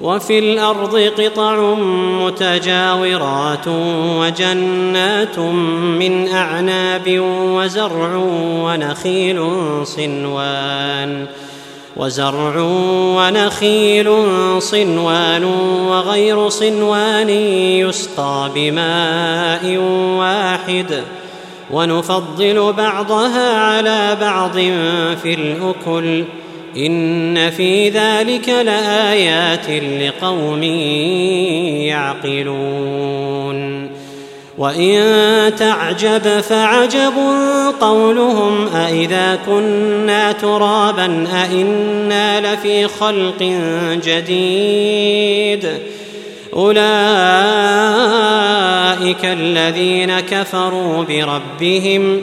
وفي الأرض قطع متجاورات وجنات من أعناب وزرع ونخيل صنوان وزرع ونخيل صنوان وغير صنوان يسقى بماء واحد ونفضل بعضها على بعض في الأكل إن في ذلك لآيات لقوم يعقلون. وإن تعجب فعجب قولهم أإذا كنا ترابا أإنا لفي خلق جديد. أولئك الذين كفروا بربهم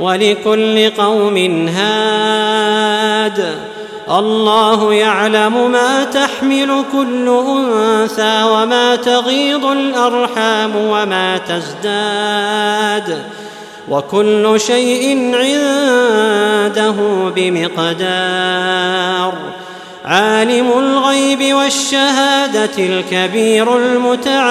ولكل قوم هاد. الله يعلم ما تحمل كل أنثى وما تغيض الأرحام وما تزداد. وكل شيء عنده بمقدار. عالم الغيب والشهادة الكبير المتعال.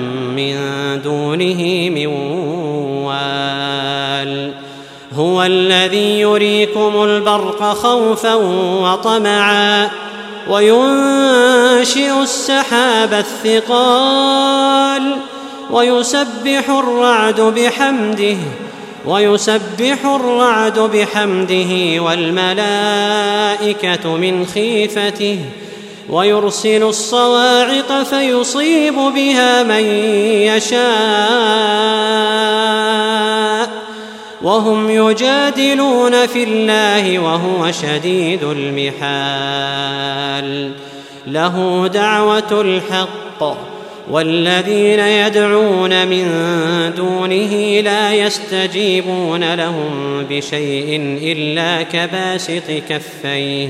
من دونه من وال هو الذي يريكم البرق خوفا وطمعا وينشئ السحاب الثقال ويسبح الرعد بحمده ويسبح الرعد بحمده والملائكة من خيفته ويرسل الصواعق فيصيب بها من يشاء وهم يجادلون في الله وهو شديد المحال. له دعوة الحق والذين يدعون من دونه لا يستجيبون لهم بشيء إلا كباسط كفيه.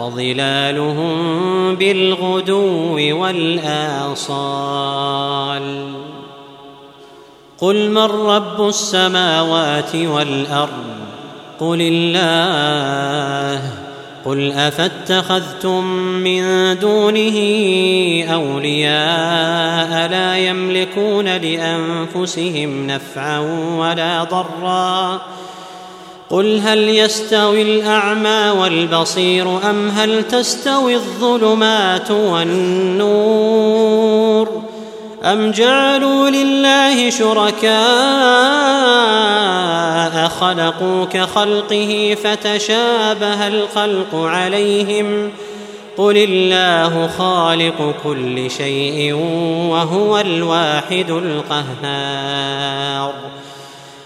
وظلالهم بالغدو والآصال. قل من رب السماوات والأرض؟ قل الله. قل أفاتخذتم من دونه أولياء لا يملكون لأنفسهم نفعا ولا ضرا. قل هل يستوي الأعمى والبصير أم هل تستوي الظلمات والنور أم جعلوا لله شركاء خلقوا كخلقه فتشابه الخلق عليهم قل الله خالق كل شيء وهو الواحد القهار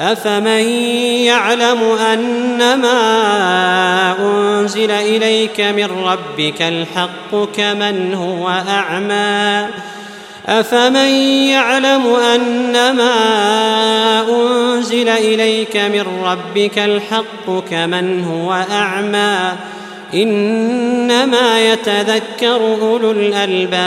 أفمن يعلم أنما أنزل إليك من ربك الحق كمن هو أعمى؟ أفمن يعلم أنما أنزل إليك من ربك الحق كمن هو أعمى؟ إنما يتذكر أولو الألباب.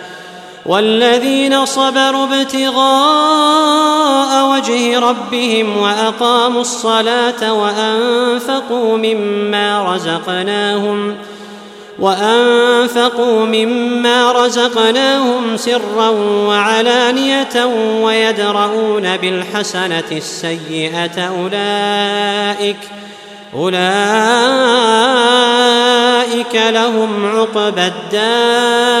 والذين صبروا ابتغاء وجه ربهم وأقاموا الصلاة وأنفقوا مما رزقناهم وأنفقوا مما رزقناهم سرا وعلانية ويدرؤون بالحسنة السيئة أولئك أولئك لهم عقبى الدار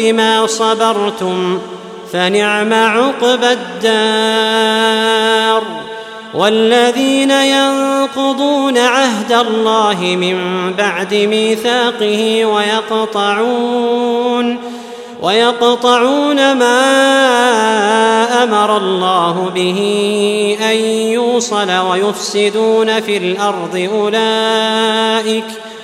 بما صبرتم فنعم عقبى الدار والذين ينقضون عهد الله من بعد ميثاقه ويقطعون ويقطعون ما أمر الله به أن يوصل ويفسدون في الأرض أولئك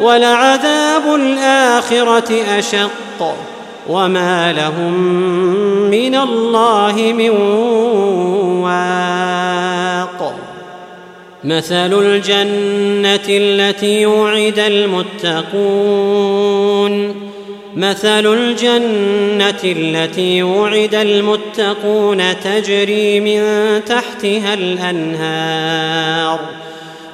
ولعذاب الآخرة أشق وما لهم من الله من واق. مثل الجنة التي وعد المتقون. مثل الجنة التي وعد المتقون تجري من تحتها الأنهار.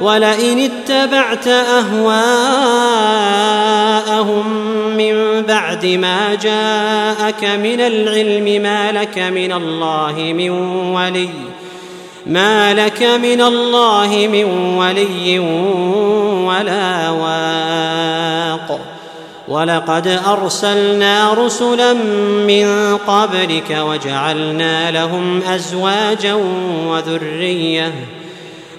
ولئن اتبعت أهواءهم من بعد ما جاءك من العلم ما لك من الله من ولي ما لك من الله من ولي ولا واق. ولقد أرسلنا رسلا من قبلك وجعلنا لهم أزواجا وذرية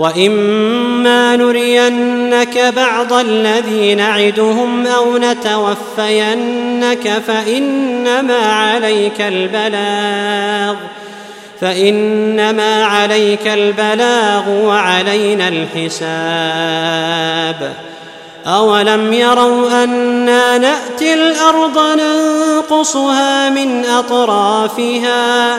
واما نرينك بعض الذي نعدهم أو نتوفينك فانما عليك البلاغ فانما عليك البلاغ وعلينا الحساب اولم يروا أنا ناتي الأرض ننقصها من اطرافها